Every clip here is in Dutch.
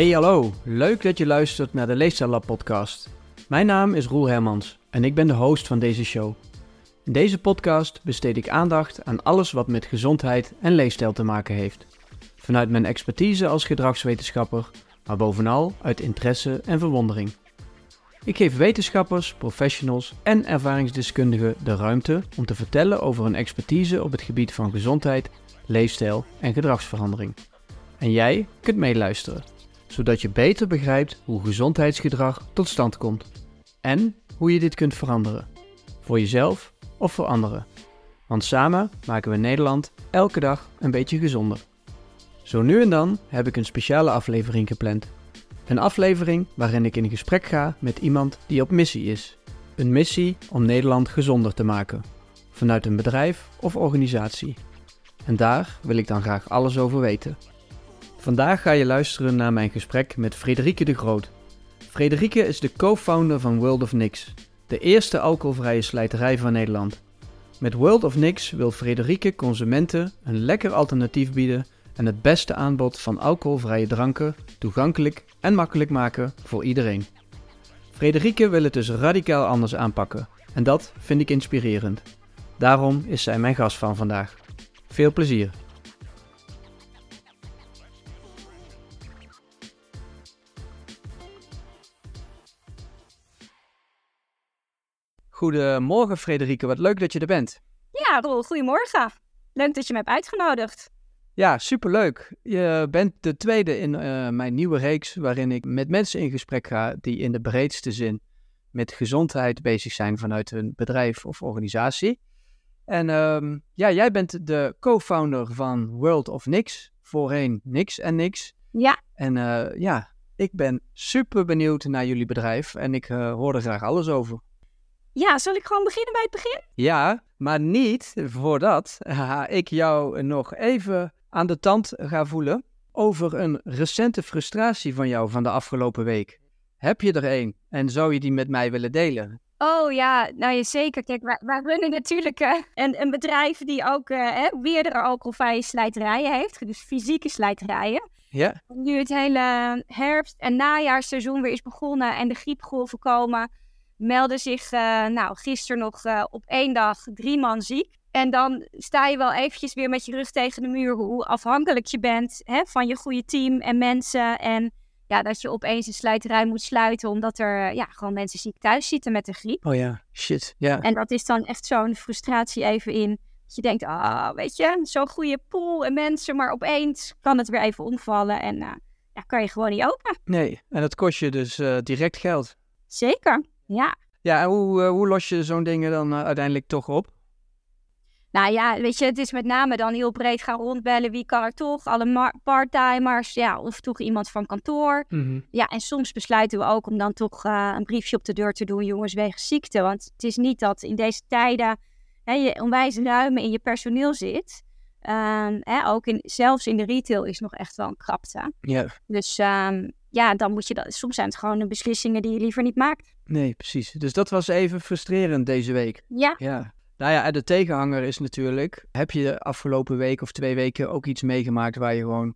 Hey hallo, leuk dat je luistert naar de Leefstijllab podcast. Mijn naam is Roel Hermans en ik ben de host van deze show. In deze podcast besteed ik aandacht aan alles wat met gezondheid en leefstijl te maken heeft. Vanuit mijn expertise als gedragswetenschapper, maar bovenal uit interesse en verwondering. Ik geef wetenschappers, professionals en ervaringsdeskundigen de ruimte om te vertellen over hun expertise op het gebied van gezondheid, leefstijl en gedragsverandering. En jij kunt meeluisteren, zodat je beter begrijpt hoe gezondheidsgedrag tot stand komt en hoe je dit kunt veranderen. Voor jezelf of voor anderen. Want samen maken we Nederland elke dag een beetje gezonder. Zo nu en dan heb ik een speciale aflevering gepland. Een aflevering waarin ik in gesprek ga met iemand die op missie is. Een missie om Nederland gezonder te maken. Vanuit een bedrijf of organisatie. En daar wil ik dan graag alles over weten. Vandaag ga je luisteren naar mijn gesprek met Frederike de Groot. Frederike is de co-founder van World of Nix, de eerste alcoholvrije slijterij van Nederland. Met World of Nix wil Frederike consumenten een lekker alternatief bieden en het beste aanbod van alcoholvrije dranken toegankelijk en makkelijk maken voor iedereen. Frederike wil het dus radicaal anders aanpakken en dat vind ik inspirerend. Daarom is zij mijn gast van vandaag. Veel plezier! Goedemorgen Frederike, wat leuk dat je er bent. Ja, Roel, goedemorgen. Leuk dat je me hebt uitgenodigd. Ja, superleuk. Je bent de tweede in uh, mijn nieuwe reeks waarin ik met mensen in gesprek ga die in de breedste zin met gezondheid bezig zijn vanuit hun bedrijf of organisatie. En um, ja, jij bent de co-founder van World of Nix, voorheen Nix en Nix. Ja. En uh, ja, ik ben super benieuwd naar jullie bedrijf en ik uh, hoor er graag alles over. Ja, zal ik gewoon beginnen bij het begin? Ja, maar niet voordat ik jou nog even aan de tand ga voelen over een recente frustratie van jou van de afgelopen week. Heb je er een en zou je die met mij willen delen? Oh ja, nou ja, zeker. Kijk, wij, wij runnen natuurlijk uh, een, een bedrijf die ook uh, meerdere alcoholvrije slijterijen heeft. Dus fysieke slijterijen. Ja. Nu het hele herfst- en najaarseizoen weer is begonnen en de griepgolven komen, melden zich uh, nou, gisteren nog op één dag drie man ziek. En dan sta je wel eventjes weer met je rug tegen de muur hoe afhankelijk je bent hè, van je goede team en mensen. En ja, dat je opeens een slijterij moet sluiten omdat er ja, gewoon mensen ziek thuis zitten met de griep. Oh ja, shit, ja. En dat is dan echt zo'n frustratie even in. Dat je denkt, ah, oh, weet je, zo'n goede pool en mensen, maar opeens kan het weer even omvallen en uh, ja, kan je gewoon niet open. Nee, en dat kost je dus direct geld. Zeker, ja. Ja, en hoe, uh, hoe los je zo'n dingen dan uiteindelijk toch op? Nou ja, weet je, het is met name dan heel breed gaan rondbellen. Wie kan er toch? Alle parttimers, ja, of toch iemand van kantoor. Mhm. Mm -hmm. Ja, en soms besluiten we ook om dan toch uh, een briefje op de deur te doen, jongens, wegens ziekte. Want het is niet dat in deze tijden hè, je onwijs ruim in je personeel zit. Um, hè, ook in, zelfs in de retail is nog echt wel een krapte. Ja. Dus um, ja, dan moet je dat. Soms zijn het gewoon de beslissingen die je liever niet maakt. Nee, precies. Dus dat was even frustrerend deze week. Ja. Ja. Nou ja, en de tegenhanger is natuurlijk, heb je de afgelopen week of twee weken ook iets meegemaakt waar je gewoon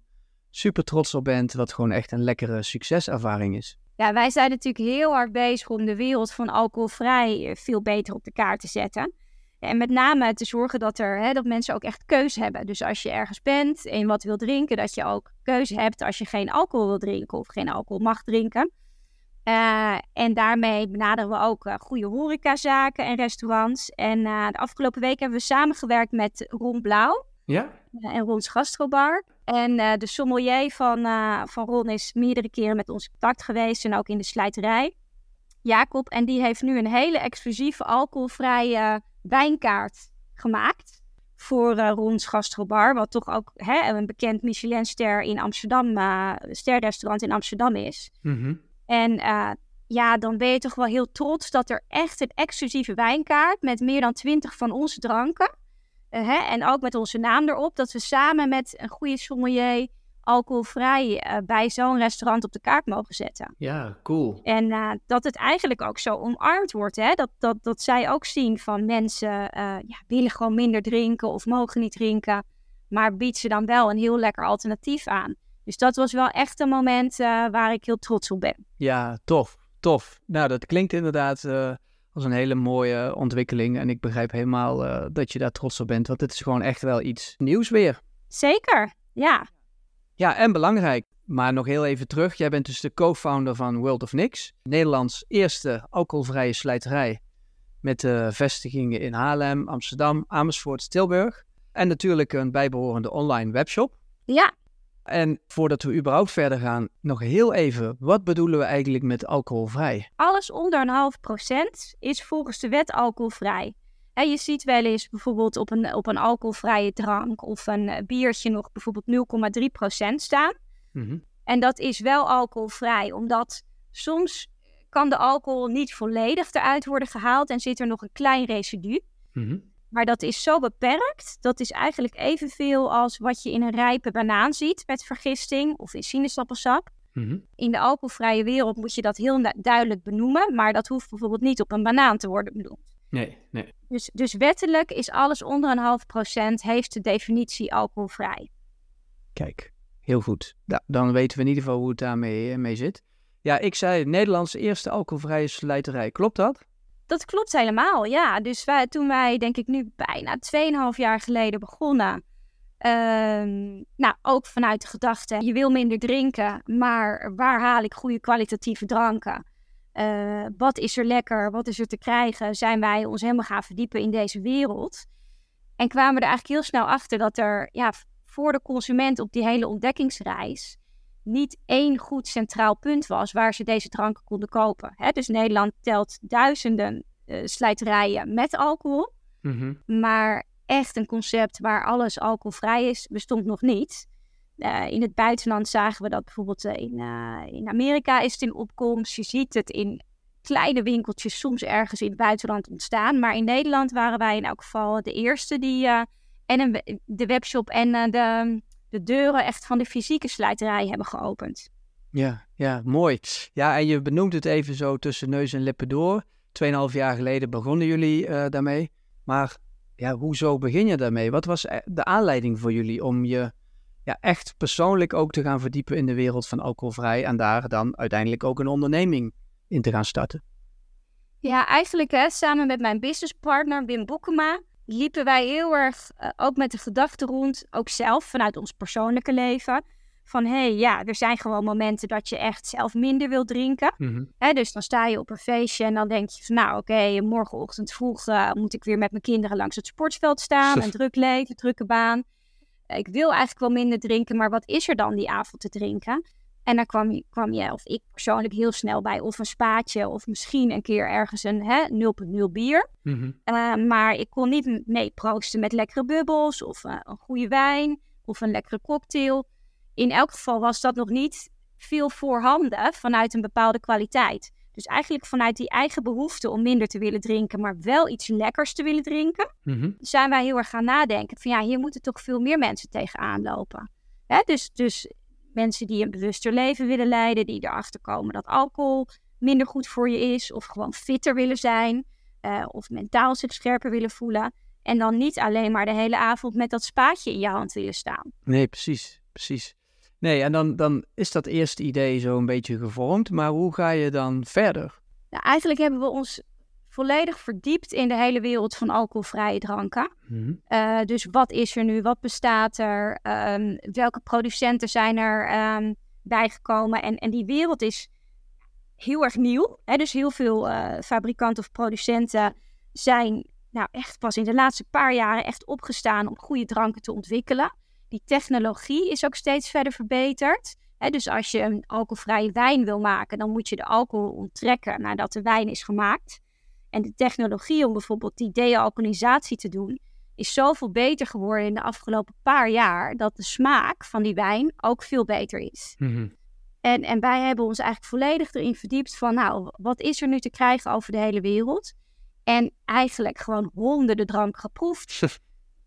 super trots op bent, wat gewoon echt een lekkere succeservaring is? Ja, wij zijn natuurlijk heel hard bezig om de wereld van alcoholvrij veel beter op de kaart te zetten. En met name te zorgen dat, er, hè, dat mensen ook echt keuze hebben. Dus als je ergens bent en wat wil drinken, dat je ook keuze hebt als je geen alcohol wil drinken of geen alcohol mag drinken. Uh, en daarmee benaderen we ook uh, goede horecazaken en restaurants. En uh, de afgelopen week hebben we samengewerkt met Ron Blauw. Ja? en Rons Gastrobar. En de sommelier van, van Ron is meerdere keren met ons in contact geweest. En ook in de slijterij. Jacob. En die heeft nu een hele exclusieve alcoholvrije wijnkaart gemaakt. Voor Rons Gastrobar. Wat toch ook hè, een bekend Michelinster in Amsterdam, sterrestaurant in Amsterdam is. Mm -hmm. En uh, ja, dan ben je toch wel heel trots dat er echt een exclusieve wijnkaart met meer dan twintig van onze dranken. Uh, hè, en ook met onze naam erop. Dat we samen met een goede sommelier alcoholvrij uh, bij zo'n restaurant op de kaart mogen zetten. Ja, cool. En dat het eigenlijk ook zo omarmd wordt. Hè? Dat, dat, dat zij ook zien van mensen ja, willen gewoon minder drinken of mogen niet drinken. Maar biedt ze dan wel een heel lekker alternatief aan. Dus dat was wel echt een moment waar ik heel trots op ben. Ja, tof, tof. Nou, dat klinkt inderdaad als een hele mooie ontwikkeling. En ik begrijp helemaal dat je daar trots op bent, want het is gewoon echt wel iets nieuws weer. Zeker, ja. Ja, en belangrijk. Maar nog heel even terug. Jij bent dus de co-founder van World of Nix. Nederlands eerste alcoholvrije slijterij. Met uh, vestigingen in Haarlem, Amsterdam, Amersfoort, Tilburg. En natuurlijk een bijbehorende online webshop. Ja. En voordat we überhaupt verder gaan, nog heel even. Wat bedoelen we eigenlijk met alcoholvrij? Alles onder een half procent is volgens de wet alcoholvrij. En je ziet wel eens bijvoorbeeld op een, op een alcoholvrije drank of een eh, biertje nog bijvoorbeeld 0,3% staan. Mhm. En dat is wel alcoholvrij, omdat soms kan de alcohol niet volledig eruit worden gehaald en zit er nog een klein residu. Mhm. Maar dat is zo beperkt, dat is eigenlijk evenveel als wat je in een rijpe banaan ziet met vergisting of in sinaasappelsap. Mhm. In de alcoholvrije wereld moet je dat heel duidelijk benoemen, maar dat hoeft bijvoorbeeld niet op een banaan te worden benoemd. Nee, nee. Dus, dus wettelijk is alles onder een half procent, heeft de definitie alcoholvrij. Kijk, heel goed. Nou, dan weten we in ieder geval hoe het daarmee eh, mee zit. Ja, ik zei Nederlands eerste alcoholvrije slijterij. Klopt dat? Dat klopt helemaal, ja. Dus wij, toen wij, denk ik nu bijna 2,5 jaar geleden begonnen. ehm, nou, ook vanuit de gedachte, je wil minder drinken, maar waar haal ik goede kwalitatieve dranken? Eh, wat is er lekker? Wat is er te krijgen? Zijn wij ons helemaal gaan verdiepen in deze wereld? En kwamen we er eigenlijk heel snel achter dat er ja, voor de consument op die hele ontdekkingsreis niet één goed centraal punt was waar ze deze dranken konden kopen. Hè? Dus Nederland telt duizenden eh, slijterijen met alcohol, Mhm. maar echt een concept waar alles alcoholvrij is, bestond nog niet. Eh, in het buitenland zagen we dat bijvoorbeeld eh, in, eh, in Amerika is het in opkomst. Je ziet het in kleine winkeltjes soms ergens in het buitenland ontstaan. Maar in Nederland waren wij in elk geval de eerste die en de webshop en de, de deuren echt van de fysieke slijterij hebben geopend. Ja, ja, mooi. Ja, en je benoemt het even zo tussen neus en lippen door. Tweeënhalf jaar geleden begonnen jullie daarmee. Maar ja, hoezo begin je daarmee? Wat was de aanleiding voor jullie om je ja, echt persoonlijk ook te gaan verdiepen in de wereld van alcoholvrij en daar dan uiteindelijk ook een onderneming in te gaan starten? Ja, eigenlijk hè, samen met mijn businesspartner Wim Boekema liepen wij heel erg eh, ook met de gedachte rond, ook zelf vanuit ons persoonlijke leven, van hé, hey, ja, er zijn gewoon momenten dat je echt zelf minder wilt drinken. Mhm. Hè, dus dan sta je op een feestje en dan denk je van nou oké, morgenochtend vroeg eh, moet ik weer met mijn kinderen langs het sportveld staan. Een druk leven, drukke baan. Ik wil eigenlijk wel minder drinken, maar wat is er dan die avond te drinken? En dan kwam je, kwam je, of ik persoonlijk heel snel bij, of een spaatje, of misschien een keer ergens een hè, 0.0 bier. Eh, maar ik kon niet mee proosten met lekkere bubbels, of eh, een goede wijn, of een lekkere cocktail. In elk geval was dat nog niet veel voorhanden vanuit een bepaalde kwaliteit. Dus eigenlijk vanuit die eigen behoefte om minder te willen drinken, maar wel iets lekkers te willen drinken, Mhm. zijn wij heel erg gaan nadenken. Van ja, hier moeten toch veel meer mensen tegenaan lopen. Hè? Dus, dus mensen die een bewuster leven willen leiden, die erachter komen dat alcohol minder goed voor je is, of gewoon fitter willen zijn, eh, of mentaal zich scherper willen voelen. En dan niet alleen maar de hele avond met dat spaatje in je hand willen staan. Nee, precies, precies. Nee, en dan, dan is dat eerste idee zo een beetje gevormd, maar hoe ga je dan verder? Nou, eigenlijk hebben we ons volledig verdiept in de hele wereld van alcoholvrije dranken. Mhm. Eh, dus wat is er nu? Wat bestaat er? Ehm, welke producenten zijn er ehm, bijgekomen? En, en die wereld is heel erg nieuw. Hè? Dus heel veel eh, fabrikanten of producenten zijn nou, echt pas in de laatste paar jaren echt opgestaan om goede dranken te ontwikkelen. Die technologie is ook steeds verder verbeterd. Dus als je een alcoholvrije wijn wil maken, dan moet je de alcohol onttrekken nadat de wijn is gemaakt. En de technologie om bijvoorbeeld die dealcoholisatie te doen, is zoveel beter geworden in de afgelopen paar jaar dat de smaak van die wijn ook veel beter is. Mhm. En, en wij hebben ons eigenlijk volledig erin verdiept van, nou, wat is er nu te krijgen over de hele wereld? En eigenlijk gewoon honderden dranken geproefd.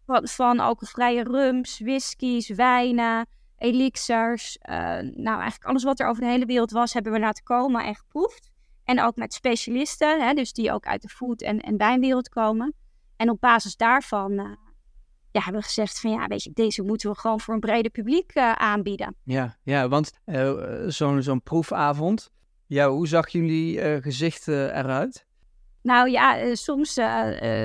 Van, alcoholvrije rums, whiskies, wijnen, elixirs. eh, nou, eigenlijk alles wat er over de hele wereld was, hebben we laten komen en geproefd. En ook met specialisten, hè, dus die ook uit de food- en, en wijnwereld komen. En op basis daarvan eh, ja, hebben we gezegd van ja, weet je, deze moeten we gewoon voor een breder publiek uh, aanbieden. Ja, ja want zo'n zo'n proefavond, ja, hoe zag jullie gezicht eruit? Nou ja, soms,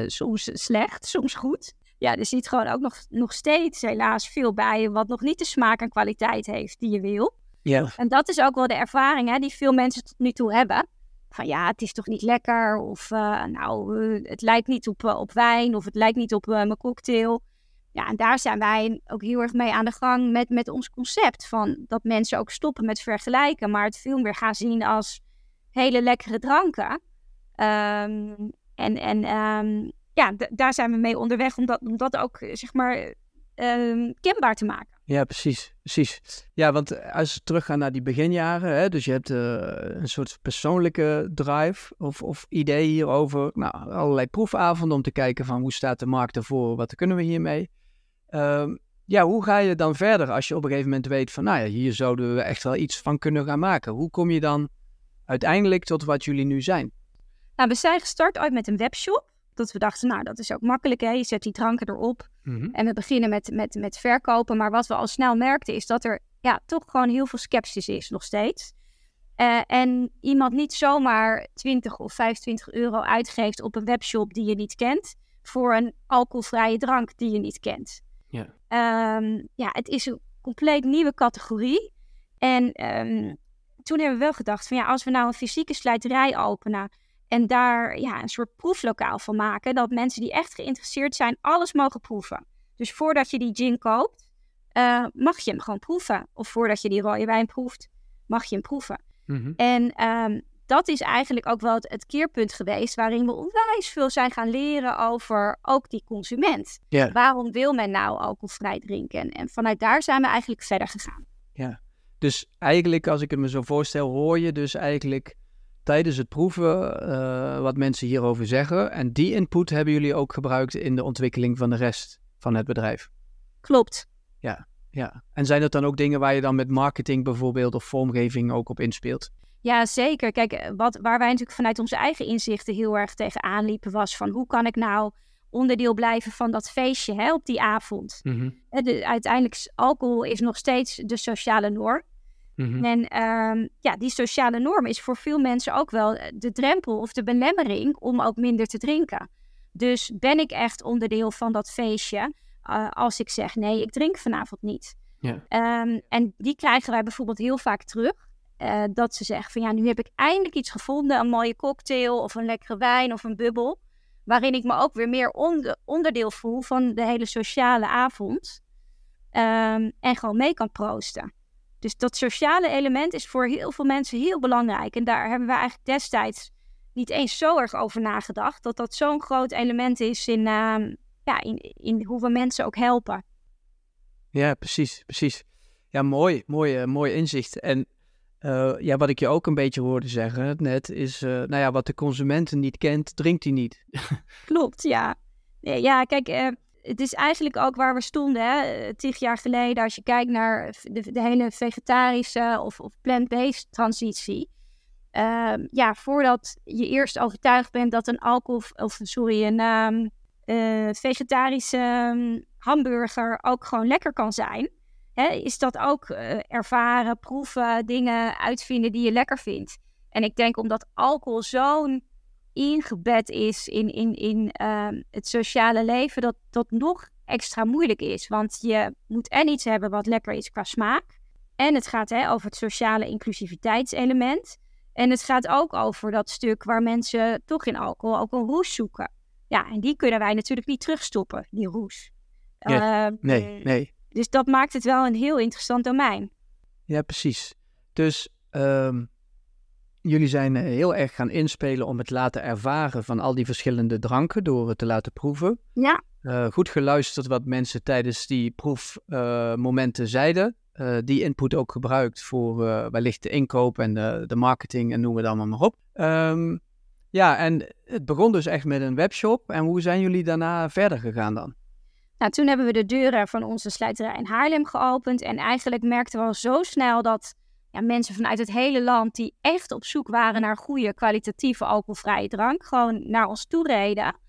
soms slecht, soms goed. Ja, er zit gewoon ook nog, nog steeds helaas veel bij wat nog niet de smaak en kwaliteit heeft die je wil. Ja. En dat is ook wel de ervaring hè, die veel mensen tot nu toe hebben. Van ja, het is toch niet lekker. Of nou, het lijkt niet op, op wijn. Of het lijkt niet op mijn cocktail. Ja, en daar zijn wij ook heel erg mee aan de gang met, met ons concept. Van dat mensen ook stoppen met vergelijken, maar het veel meer gaan zien als hele lekkere dranken. Ehm, en en um, ja, daar zijn we mee onderweg om dat, om dat ook, zeg maar, um, kenbaar te maken. Ja, precies, precies. Ja, want als we teruggaan naar die beginjaren, hè, dus je hebt uh, een soort persoonlijke drive of, of idee hierover. Nou, allerlei proefavonden om te kijken van hoe staat de markt ervoor, wat kunnen we hiermee. Ehm, ja, hoe ga je dan verder als je op een gegeven moment weet van, nou ja, hier zouden we echt wel iets van kunnen gaan maken. Hoe kom je dan uiteindelijk tot wat jullie nu zijn? Nou, we zijn gestart uit met een webshop. Dat we dachten, nou, dat is ook makkelijk, hè? Je zet die dranken erop. Mhm. En we beginnen met, met, met verkopen. Maar wat we al snel merkten, is dat er ja, toch gewoon heel veel sceptisch is nog steeds. Uh, en iemand niet zomaar 20 of 25 euro uitgeeft op een webshop die je niet kent, voor een alcoholvrije drank die je niet kent. Ja. Um, ja, het is een compleet nieuwe categorie. En um, toen hebben we wel gedacht van ja, als we nou een fysieke slijterij openen en daar ja, een soort proeflokaal van maken, dat mensen die echt geïnteresseerd zijn alles mogen proeven. Dus voordat je die gin koopt, uh, mag je hem gewoon proeven. Of voordat je die rode wijn proeft, mag je hem proeven. Mm -hmm. En um, dat is eigenlijk ook wel het, keerpunt geweest waarin we onwijs veel zijn gaan leren over ook die consument. Waarom wil men nou alcoholvrij drinken? En vanuit daar zijn we eigenlijk verder gegaan. Ja, dus eigenlijk als ik het me zo voorstel, hoor je dus eigenlijk tijdens het proeven uh, wat mensen hierover zeggen. En die input hebben jullie ook gebruikt in de ontwikkeling van de rest van het bedrijf. Klopt. Ja, ja. En zijn dat dan ook dingen waar je dan met marketing bijvoorbeeld of vormgeving ook op inspeelt? Ja, zeker. Kijk, eh, wat, waar wij natuurlijk vanuit onze eigen inzichten heel erg tegenaan liepen, was van hoe kan ik nou onderdeel blijven van dat feestje hè, op die avond. Mm uiteindelijk, alcohol is nog steeds de sociale norm. Mhm. En ehm, ja, die sociale norm is voor veel mensen ook wel eh, de drempel of de belemmering om ook minder te drinken. Dus ben ik echt onderdeel van dat feestje uh, als ik zeg nee, ik drink vanavond niet. Ja. Um, en die krijgen wij bijvoorbeeld heel vaak terug. Uh, dat ze zeggen van ja, nu heb ik eindelijk iets gevonden, een mooie cocktail of een lekkere wijn of een bubbel, waarin ik me ook weer meer onderdeel voel van de hele sociale avond um, en gewoon mee kan proosten. Dus dat sociale element is voor heel veel mensen heel belangrijk en daar hebben we eigenlijk destijds niet eens zo erg over nagedacht, dat dat zo'n groot element is in, uh, ja, in, in hoe we mensen ook helpen. Ja, precies, precies. Ja, mooi, mooi, uh, mooi inzicht. En uh, ja, wat ik je ook een beetje hoorde zeggen net, is, uh, nou ja, wat de consumenten niet kent, drinkt hij niet. Klopt, ja. Ja, kijk, het is eigenlijk ook waar we stonden, hè, tig jaar geleden, als je kijkt naar de, hele vegetarische of, of plant-based transitie. Ehm, ja, voordat je eerst overtuigd bent dat een alcohol, of sorry, een um, vegetarische um, hamburger ook gewoon lekker kan zijn hè, is dat ook uh, ervaren, proeven, dingen uitvinden die je lekker vindt. En ik denk omdat alcohol zo'n ingebed is in, in, in uh, het sociale leven, dat dat nog extra moeilijk is. Want je moet en iets hebben wat lekker is qua smaak. En het gaat hè, over het sociale inclusiviteitselement. En het gaat ook over dat stuk waar mensen toch in alcohol ook een roes zoeken. Ja, en die kunnen wij natuurlijk niet terugstoppen, die roes. Ja, uh, nee, nee. Dus dat maakt het wel een heel interessant domein. Ja, precies. Dus um, jullie zijn eh, heel erg gaan inspelen om het laten ervaren van al die verschillende dranken door het te laten proeven. Ja. Uh, goed geluisterd wat mensen tijdens die proefmomenten uh, zeiden. Uh, die input ook gebruikt voor wellicht de inkoop en de, de, marketing en noem het allemaal maar op. Um, ja, en het begon dus echt met een webshop. En hoe zijn jullie daarna verder gegaan dan? Nou, toen hebben we de deuren van onze slijterij in Haarlem geopend. En eigenlijk merkten we al zo snel dat ja, mensen vanuit het hele land die echt op zoek waren naar goede, kwalitatieve alcoholvrije drank, gewoon naar ons toe reden.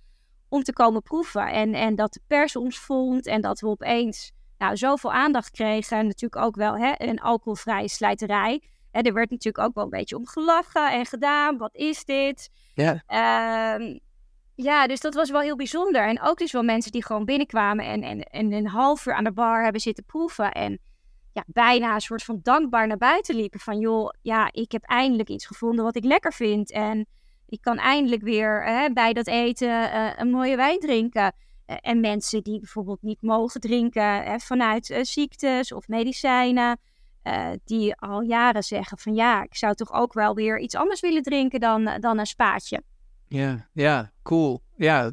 om te komen proeven. En, en dat de pers ons vond en dat we opeens nou, zoveel aandacht kregen. En natuurlijk ook wel hè, een alcoholvrije slijterij. Hè, er werd natuurlijk ook wel een beetje om gelachen en gedaan. Wat is dit? Ja. Ehm, ja, dus dat was wel heel bijzonder. En ook dus wel mensen die gewoon binnenkwamen en, en, en een half uur aan de bar hebben zitten proeven. En ja, bijna een soort van dankbaar naar buiten liepen. Van joh, ja, ik heb eindelijk iets gevonden wat ik lekker vind. En ik kan eindelijk weer hè, bij dat eten eh, een mooie wijn drinken. Eh, en mensen die bijvoorbeeld niet mogen drinken hè, vanuit eh, ziektes of medicijnen. die al jaren zeggen van ja, ik zou toch ook wel weer iets anders willen drinken dan, dan een spaatje. Ja, ja, cool. Ja,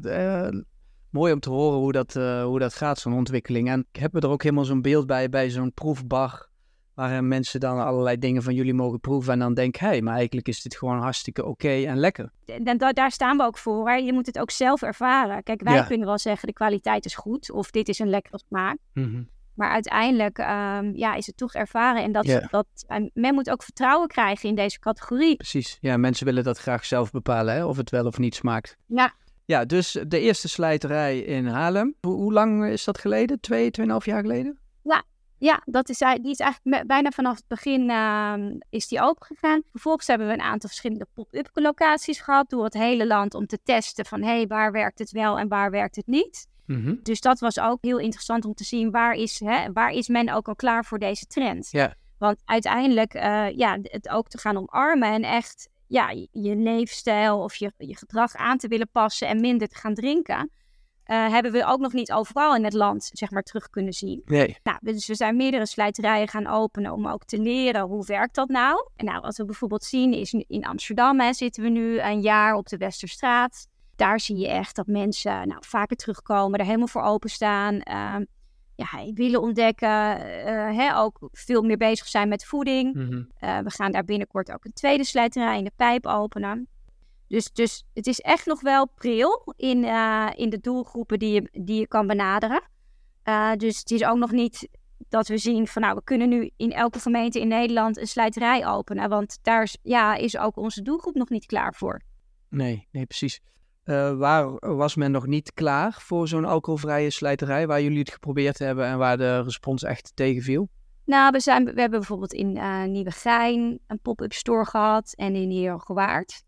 mooi om te horen hoe dat, hoe dat gaat, zo'n ontwikkeling. En ik heb er ook helemaal zo'n beeld bij, bij zo'n proefbar Waar mensen dan allerlei dingen van jullie mogen proeven. En dan denk hé, hey, maar eigenlijk is dit gewoon hartstikke oké en lekker. En da daar staan we ook voor. Hè? Je moet het ook zelf ervaren. Kijk, wij kunnen wel zeggen de kwaliteit is goed. Of dit is een lekkere smaak. Mm Maar uiteindelijk um, ja, is het toch ervaren. En dat, dat, men moet ook vertrouwen krijgen in deze categorie. Precies. Ja, mensen willen dat graag zelf bepalen. Hè? Of het wel of niet smaakt. Ja. Ja, dus de eerste slijterij in Haarlem. Hoe, hoe lang is dat geleden? Twee, tweeënhalf jaar geleden? Ja, ja, dat is, die is eigenlijk bijna vanaf het begin uh, is die open gegaan. Vervolgens hebben we een aantal verschillende pop-up locaties gehad door het hele land om te testen van hé, hey, waar werkt het wel en waar werkt het niet. Mm Dus dat was ook heel interessant om te zien waar is, hè, waar is men ook al klaar voor deze trend. Ja. Want uiteindelijk uh, ja, het ook te gaan omarmen en echt ja, je leefstijl of je, je gedrag aan te willen passen en minder te gaan drinken. Uh, hebben we ook nog niet overal in het land zeg maar, terug kunnen zien. Nee. Nou, dus we zijn meerdere slijterijen gaan openen om ook te leren hoe werkt dat nou. En nou, wat we bijvoorbeeld zien is in Amsterdam hè, zitten we nu een jaar op de Westerstraat. Daar zie je echt dat mensen nou, vaker terugkomen, er helemaal voor openstaan. Uh, ja, willen ontdekken, uh, hè, ook veel meer bezig zijn met voeding. Mm -hmm. we gaan daar binnenkort ook een tweede slijterij in de pijp openen. Dus, dus het is echt nog wel pril in, uh, in de doelgroepen die je, die je kan benaderen. Dus het is ook nog niet dat we zien van nou, we kunnen nu in elke gemeente in Nederland een slijterij openen. Want daar is, ja, is ook onze doelgroep nog niet klaar voor. Nee, nee, precies. Uh, waar was men nog niet klaar voor zo'n alcoholvrije slijterij, waar jullie het geprobeerd hebben en waar de respons echt tegenviel? Nou, we, zijn, we hebben bijvoorbeeld in uh, Nieuwegein een pop-up store gehad en in Heergewaard.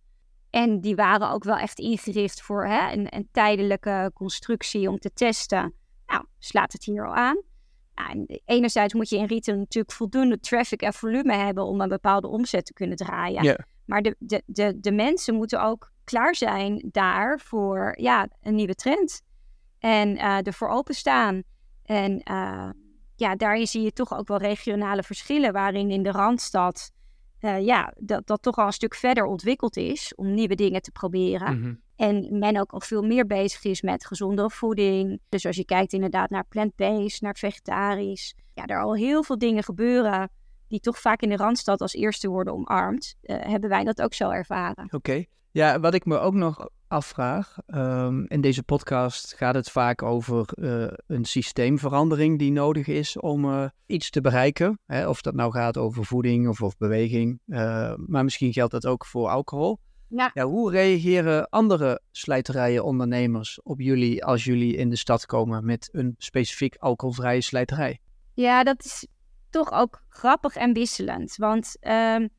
En die waren ook wel echt ingericht voor hè, een, een, tijdelijke constructie om te testen. Nou, slaat het hier al aan. Nou, enerzijds moet je in retail natuurlijk voldoende traffic en volume hebben om een bepaalde omzet te kunnen draaien. Yeah. Maar de, de, de, de mensen moeten ook klaar zijn daar voor ja, een nieuwe trend. En uh, ervoor openstaan. En uh, ja, daarin zie je toch ook wel regionale verschillen, waarin in de Randstad uh, ja, dat, dat toch al een stuk verder ontwikkeld is om nieuwe dingen te proberen. Mm -hmm. En men ook al veel meer bezig is met gezondere voeding. Dus als je kijkt inderdaad naar plant-based, naar vegetarisch. Ja, er al heel veel dingen gebeuren die toch vaak in de Randstad als eerste worden omarmd. Uh, hebben wij dat ook zo ervaren. Oké. Okay. Ja, wat ik me ook nog afvraag. Um, in deze podcast gaat het vaak over uh, een systeemverandering die nodig is om uh, iets te bereiken. Hè? Of dat nou gaat over voeding of, of beweging. Uh, maar misschien geldt dat ook voor alcohol. Ja. ja. hoe reageren andere slijterijen, ondernemers op jullie als jullie in de stad komen met een specifiek alcoholvrije slijterij? Ja, dat is toch ook grappig en wisselend. Want um,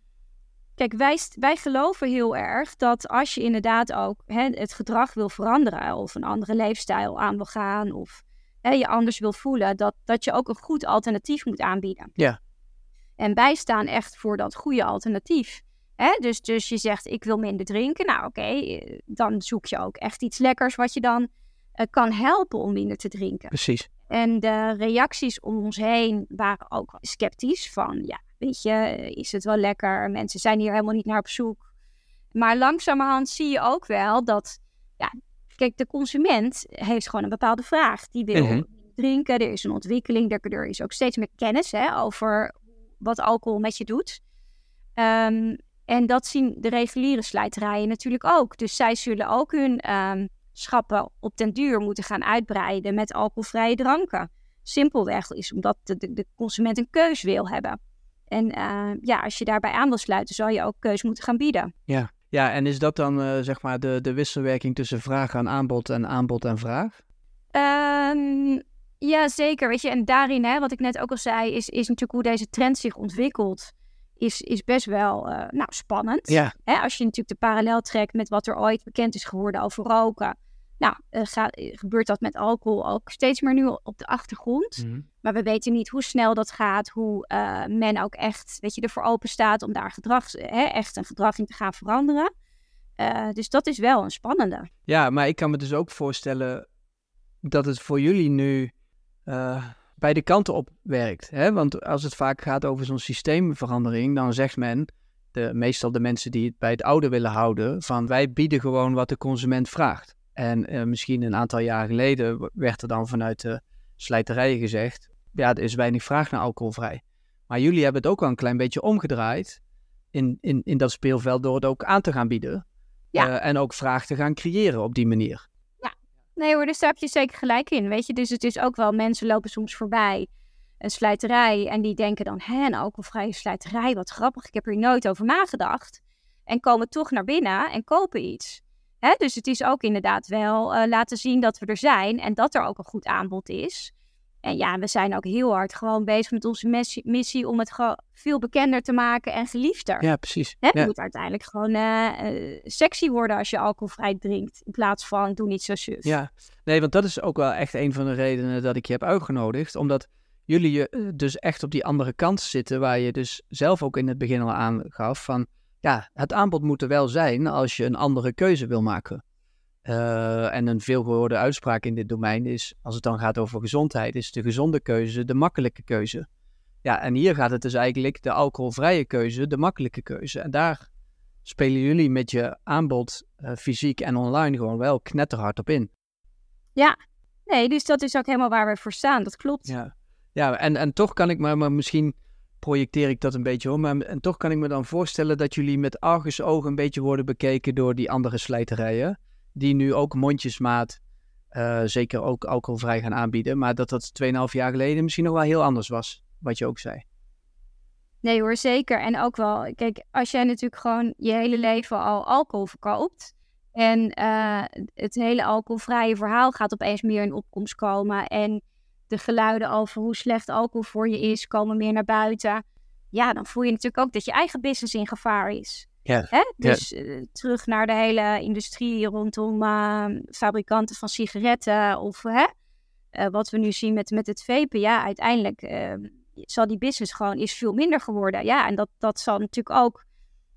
Kijk, wij, wij geloven heel erg dat als je inderdaad ook hè, het gedrag wil veranderen of een andere leefstijl aan wil gaan of hè, je anders wil voelen, dat, dat je ook een goed alternatief moet aanbieden. Ja. En wij staan echt voor dat goede alternatief. Hè? Dus, dus je zegt, ik wil minder drinken. Nou oké, okay, dan zoek je ook echt iets lekkers wat je dan uh, kan helpen om minder te drinken. Precies. En de reacties om ons heen waren ook sceptisch van, ja, weet je, is het wel lekker? Mensen zijn hier helemaal niet naar op zoek. Maar langzamerhand zie je ook wel dat, ja, kijk, de consument heeft gewoon een bepaalde vraag. Die wil Mhm. drinken, er is een ontwikkeling, er, er is ook steeds meer kennis hè, over wat alcohol met je doet. Ehm, en dat zien de reguliere slijterijen natuurlijk ook. Dus zij zullen ook hun ehm, schappen op den duur moeten gaan uitbreiden met alcoholvrije dranken. Simpelweg is omdat de, de, de consument een keus wil hebben. En uh, ja, als je daarbij aan wil sluiten, zal je ook keus moeten gaan bieden. Ja. Ja, en is dat dan uh, zeg maar de, de wisselwerking tussen vraag en aanbod en aanbod en vraag? Um, ja, zeker. Weet je, en daarin, hè, wat ik net ook al zei, is, is natuurlijk hoe deze trend zich ontwikkelt. Is, is best wel uh, nou, spannend. Ja. Hè, als je natuurlijk de parallel trekt met wat er ooit bekend is geworden over roken. Nou, uh, gaat, gebeurt dat met alcohol ook steeds meer nu op de achtergrond. Mhm. Maar we weten niet hoe snel dat gaat, hoe uh, men ook echt, weet je, ervoor open staat om daar gedrag, hè, echt een gedrag in te gaan veranderen. Uh, dus dat is wel een spannende. Ja, maar ik kan me dus ook voorstellen dat het voor jullie nu beide kanten op werkt. Hè? Want als het vaak gaat over zo'n systeemverandering, dan zegt men, de, meestal de mensen die het bij het oude willen houden, van wij bieden gewoon wat de consument vraagt. En uh, misschien een aantal jaar geleden werd er dan vanuit de slijterijen gezegd, ja, er is weinig vraag naar alcoholvrij. Maar jullie hebben het ook al een klein beetje omgedraaid in, in, in dat speelveld door het ook aan te gaan bieden. Ja. Uh, en ook vraag te gaan creëren op die manier. Nee hoor, dus daar heb je zeker gelijk in. Weet je, dus het is ook wel, mensen lopen soms voorbij een slijterij en die denken dan, hè, een alcoholvrije slijterij, wat grappig, ik heb er nooit over nagedacht. En komen toch naar binnen en kopen iets. Hè, dus het is ook inderdaad wel uh, laten zien dat we er zijn en dat er ook een goed aanbod is. En ja, we zijn ook heel hard gewoon bezig met onze missie, om het veel bekender te maken en geliefder. Ja, precies. Het ja. moet uiteindelijk gewoon uh, uh, sexy worden als je alcoholvrij drinkt. In plaats van doe niet zo suf. Ja, nee, want dat is ook wel echt een van de redenen dat ik je heb uitgenodigd. Omdat jullie je dus echt op die andere kant zitten, waar je dus zelf ook in het begin al aangaf van... Ja, het aanbod moet er wel zijn als je een andere keuze wil maken. Uh, en een veelgehoorde uitspraak in dit domein is, als het dan gaat over gezondheid, is de gezonde keuze de makkelijke keuze. Ja, en hier gaat het dus eigenlijk de alcoholvrije keuze, de makkelijke keuze. En daar spelen jullie met je aanbod, uh, fysiek en online, gewoon wel knetterhard op in. Ja, nee, dus dat is ook helemaal waar we voor staan, dat klopt. Ja, ja en, en toch kan ik me, maar misschien projecteer ik dat een beetje hoor, maar en toch kan ik me dan voorstellen dat jullie met argusogen een beetje worden bekeken door die andere slijterijen die nu ook mondjesmaat, uh, zeker ook alcoholvrij gaan aanbieden. Maar dat dat 2,5 jaar geleden misschien nog wel heel anders was, wat je ook zei. Nee hoor, zeker. En ook wel, kijk, als jij natuurlijk gewoon je hele leven al alcohol verkoopt. En uh, het hele alcoholvrije verhaal gaat opeens meer in opkomst komen. En de geluiden over hoe slecht alcohol voor je is, komen meer naar buiten. Ja, dan voel je natuurlijk ook dat je eigen business in gevaar is. Ja. Hè? Dus ja. uh, terug naar de hele industrie rondom uh, fabrikanten van sigaretten of hè? Uh, wat we nu zien met, met het vapen. Ja, uiteindelijk ehm, zal die business gewoon is veel minder geworden. Ja, en dat, dat zal natuurlijk ook,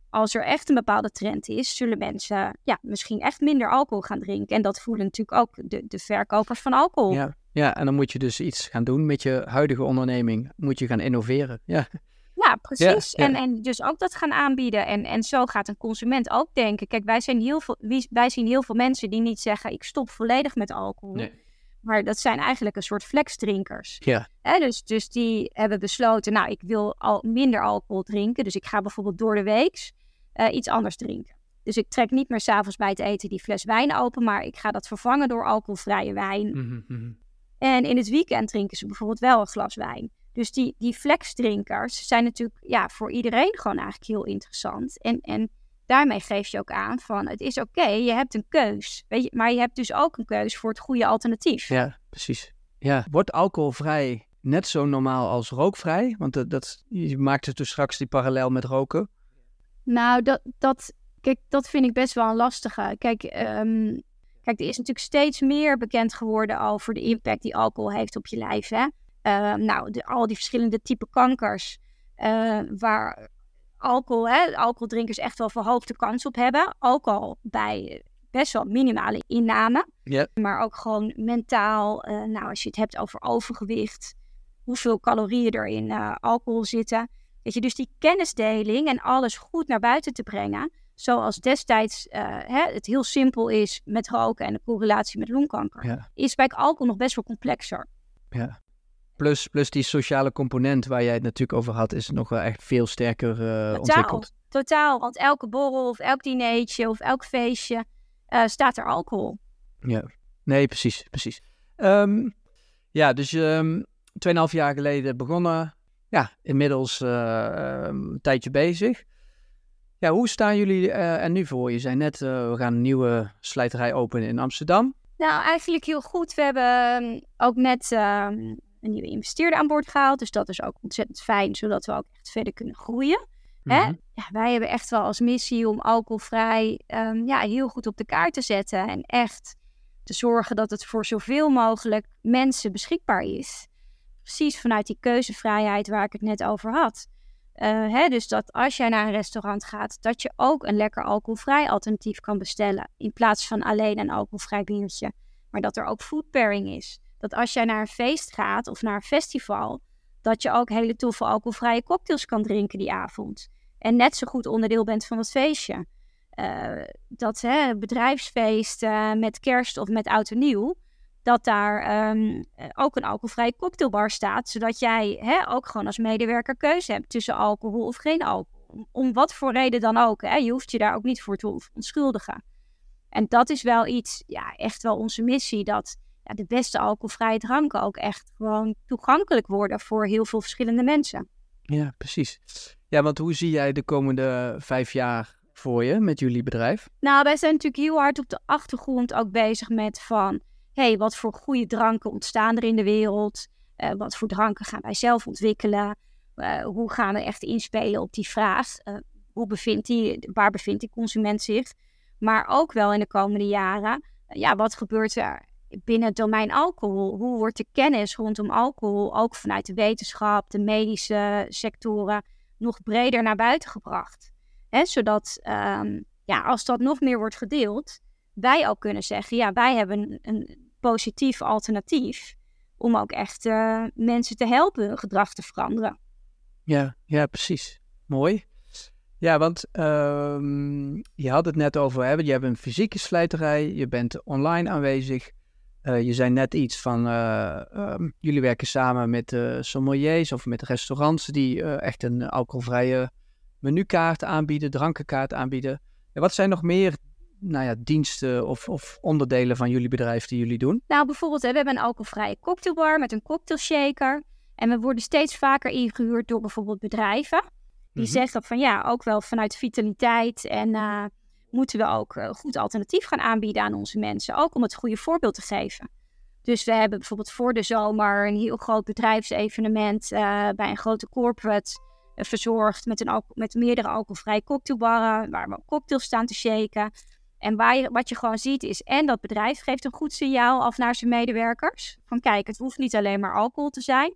als er echt een bepaalde trend is, zullen mensen ja, misschien echt minder alcohol gaan drinken. En dat voelen natuurlijk ook de, de verkopers van alcohol. Ja. Ja, en dan moet je dus iets gaan doen met je huidige onderneming. Moet je gaan innoveren. Ja. Ja, precies. Ja, ja. En, en dus ook dat gaan aanbieden. En, en zo gaat een consument ook denken. Kijk, wij, zijn heel veel, wij zien heel veel mensen die niet zeggen: ik stop volledig met alcohol. Nee. Maar dat zijn eigenlijk een soort flexdrinkers. Ja. Hè, dus, dus die hebben besloten: nou, ik wil al minder alcohol drinken. Dus ik ga bijvoorbeeld door de week uh, iets anders drinken. Dus ik trek niet meer s'avonds bij het eten die fles wijn open, maar ik ga dat vervangen door alcoholvrije wijn. Mm -hmm. En in het weekend drinken ze bijvoorbeeld wel een glas wijn. Dus die, die flexdrinkers zijn natuurlijk ja, voor iedereen gewoon eigenlijk heel interessant. En, en daarmee geef je ook aan van het is oké, okay, je hebt een keus. Weet je, maar je hebt dus ook een keus voor het goede alternatief. Ja, precies. Ja. Wordt alcoholvrij net zo normaal als rookvrij? Want dat, dat, je maakte dus straks die parallel met roken. Nou, dat, dat, kijk, dat vind ik best wel een lastige. Kijk, um, kijk, er is natuurlijk steeds meer bekend geworden over de impact die alcohol heeft op je lijf. Hè? Uh, nou, de, al die verschillende type kankers uh, waar alcohol, hè, alcoholdrinkers echt wel verhoogde kans op hebben. Ook al bij best wel minimale inname. Yep. Maar ook gewoon mentaal, uh, nou als je het hebt over overgewicht, hoeveel calorieën er in alcohol zitten. Weet je, dus die kennisdeling en alles goed naar buiten te brengen. Zoals destijds hè, het heel simpel is met roken en de correlatie met longkanker. Ja. Is bij alcohol nog best wel complexer. Ja. Plus, plus die sociale component waar jij het natuurlijk over had, is nog wel echt veel sterker uh, totaal, ontwikkeld. Totaal, want elke borrel of elk dinertje of elk feestje uh, staat er alcohol. Ja, nee, precies, precies. Um, ja, dus um, 2,5 jaar geleden begonnen. Ja, inmiddels uh, een tijdje bezig. Ja, hoe staan jullie uh, er nu voor? Je zei net, uh, we gaan een nieuwe slijterij openen in Amsterdam. Nou, eigenlijk heel goed. We hebben um, ook net um, een nieuwe investeerder aan boord gehaald. Dus dat is ook ontzettend fijn, zodat we ook echt verder kunnen groeien. Hè? Mhm. Ja, wij hebben echt wel als missie om alcoholvrij um, ja, heel goed op de kaart te zetten. En echt te zorgen dat het voor zoveel mogelijk mensen beschikbaar is. Precies vanuit die keuzevrijheid waar ik het net over had. Uh, hè, dus dat als jij naar een restaurant gaat, dat je ook een lekker alcoholvrij alternatief kan bestellen. In plaats van alleen een alcoholvrij biertje. Maar dat er ook food pairing is. Dat als jij naar een feest gaat of naar een festival, dat je ook hele toffe alcoholvrije cocktails kan drinken die avond. En net zo goed onderdeel bent van het feestje. Uh, dat hè, bedrijfsfeest met kerst of met oud en nieuw, dat daar um, ook een alcoholvrije cocktailbar staat, zodat jij hè, ook gewoon als medewerker keuze hebt tussen alcohol of geen alcohol. Om wat voor reden dan ook. Hè. Je hoeft je daar ook niet voor te onschuldigen. En dat is wel iets, ja, echt wel onze missie, dat ja, de beste alcoholvrije dranken ook echt gewoon toegankelijk worden voor heel veel verschillende mensen. Ja, precies. Ja, want hoe zie jij de komende vijf jaar voor je met jullie bedrijf? Nou, wij zijn natuurlijk heel hard op de achtergrond ook bezig met van... hey, wat voor goede dranken ontstaan er in de wereld? Uh, wat voor dranken gaan wij zelf ontwikkelen? Uh, hoe gaan we echt inspelen op die vraag? Uh, hoe bevindt die, waar bevindt die consument zich? Maar ook wel in de komende jaren, ja, wat gebeurt er binnen het domein alcohol? Hoe wordt de kennis rondom alcohol ook vanuit de wetenschap, de medische sectoren nog breder naar buiten gebracht? Hè, zodat um, ja, als dat nog meer wordt gedeeld, wij ook kunnen zeggen, ja, wij hebben een, een positief alternatief om ook echt uh, mensen te helpen hun gedrag te veranderen. Ja, ja, precies. Mooi. Ja, want um, je had het net over, hè, je hebt een fysieke slijterij, je bent online aanwezig. Uh, je zei net iets van, uh, um, jullie werken samen met uh, sommeliers of met restaurants die echt een alcoholvrije menukaart aanbieden, drankenkaart aanbieden. En wat zijn nog meer nou ja, diensten of, of, onderdelen van jullie bedrijf die jullie doen? Nou, bijvoorbeeld, we hebben een alcoholvrije cocktailbar met een cocktailshaker. En we worden steeds vaker ingehuurd door bijvoorbeeld bedrijven. Die mm-hmm. zeggen van ja, ook wel vanuit vitaliteit en uh, moeten we ook uh, goed alternatief gaan aanbieden aan onze mensen. Ook om het goede voorbeeld te geven. Dus we hebben bijvoorbeeld voor de zomer een heel groot bedrijfsevenement uh, bij een grote corporate verzorgd met, een met meerdere alcoholvrije cocktailbarren, waar we cocktails staan te shaken. En waar je, wat je gewoon ziet is, en dat bedrijf geeft een goed signaal af naar zijn medewerkers. Van kijk, het hoeft niet alleen maar alcohol te zijn.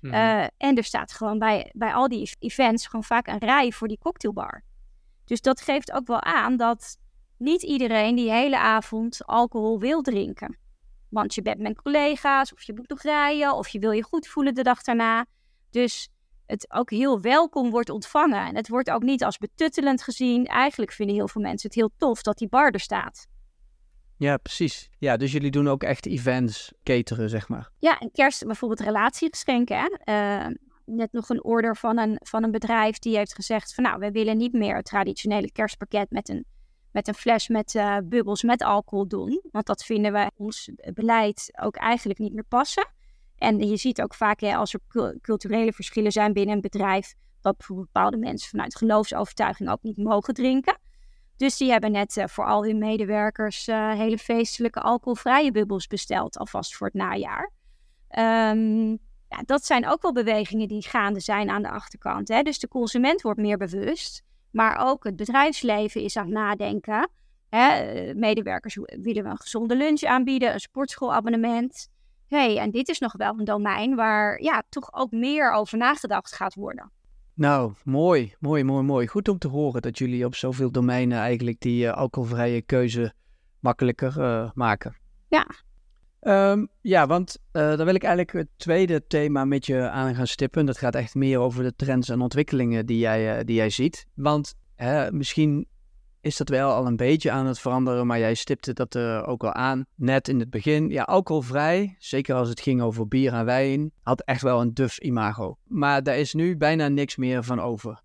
Mm -hmm. uh, en er staat gewoon bij, bij al die events gewoon vaak een rij voor die cocktailbar. Dus dat geeft ook wel aan dat niet iedereen die hele avond alcohol wil drinken. Want je bent met collega's, of je moet nog rijden, of je wil je goed voelen de dag daarna. Dus het ook heel welkom wordt ontvangen. En het wordt ook niet als betuttelend gezien. Eigenlijk vinden heel veel mensen het heel tof dat die bar er staat. Ja, precies. Ja, dus jullie doen ook echt events, cateren, zeg maar. Ja, en kerst bijvoorbeeld relatiegeschenken. Hè? Uh, net nog een order van een, van een bedrijf die heeft gezegd van... nou, we willen niet meer het traditionele kerstpakket met een, met een fles met uh, bubbels met alcohol doen. Want dat vinden wij ons beleid ook eigenlijk niet meer passen. En je ziet ook vaak hè, als er culturele verschillen zijn binnen een bedrijf, dat bepaalde mensen vanuit geloofsovertuiging ook niet mogen drinken. Dus die hebben net uh, voor al hun medewerkers uh, hele feestelijke alcoholvrije bubbels besteld, alvast voor het najaar. Um, ja, dat zijn ook wel bewegingen die gaande zijn aan de achterkant. Hè? Dus de consument wordt meer bewust, maar ook het bedrijfsleven is aan het nadenken. Hè? Medewerkers willen we een gezonde lunch aanbieden, een sportschoolabonnement hey, en dit is nog wel een domein waar ja, toch ook meer over nagedacht gaat worden. Nou, mooi, mooi, mooi, mooi. Goed om te horen dat jullie op zoveel domeinen eigenlijk die uh, alcoholvrije keuze makkelijker uh, maken. Ja. Um, ja, want uh, dan wil ik eigenlijk het tweede thema met je aan gaan stippen. Dat gaat echt meer over de trends en ontwikkelingen die jij, die jij ziet. Want hè, misschien is dat wel al een beetje aan het veranderen, maar jij stipte dat uh, ook al aan. Net in het begin, ja, alcoholvrij, zeker als het ging over bier en wijn, had echt wel een duf imago. Maar daar is nu bijna niks meer van over.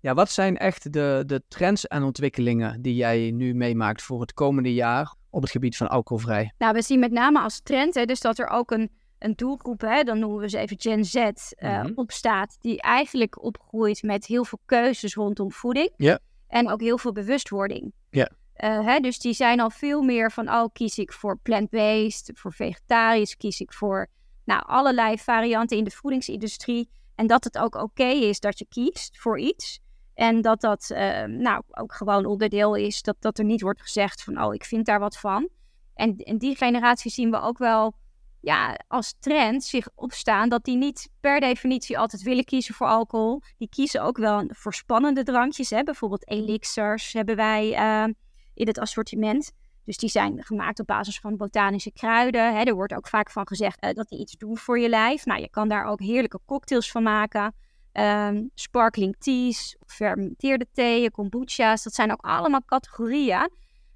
Ja, wat zijn echt de, de trends en ontwikkelingen die jij nu meemaakt voor het komende jaar op het gebied van alcoholvrij? Nou, we zien met name als trend, hè, dus dat er ook een, een doelgroep, hè, dan noemen we ze even Gen Z, uh, mm -hmm. op staat, die eigenlijk opgroeit met heel veel keuzes rondom voeding. Ja. En ook heel veel bewustwording. Ja. Uh, hè, dus die zijn al veel meer van, oh, kies ik voor plant-based, voor vegetarisch, kies ik voor nou, allerlei varianten in de voedingsindustrie. En dat het ook oké is dat je kiest voor iets. En dat dat uh, nou, ook gewoon onderdeel is, dat, dat er niet wordt gezegd van, oh, ik vind daar wat van. En, en die generatie zien we ook wel ja, als trend zich opstaan dat die niet per definitie altijd willen kiezen voor alcohol. Die kiezen ook wel voor spannende drankjes. Hè? Bijvoorbeeld elixirs hebben wij uh, in het assortiment. Dus die zijn gemaakt op basis van botanische kruiden. Hè? Er wordt ook vaak van gezegd uh, dat die iets doen voor je lijf. Nou, je kan daar ook heerlijke cocktails van maken. Um, sparkling teas, fermenteerde theeën, kombucha's. Dat zijn ook allemaal categorieën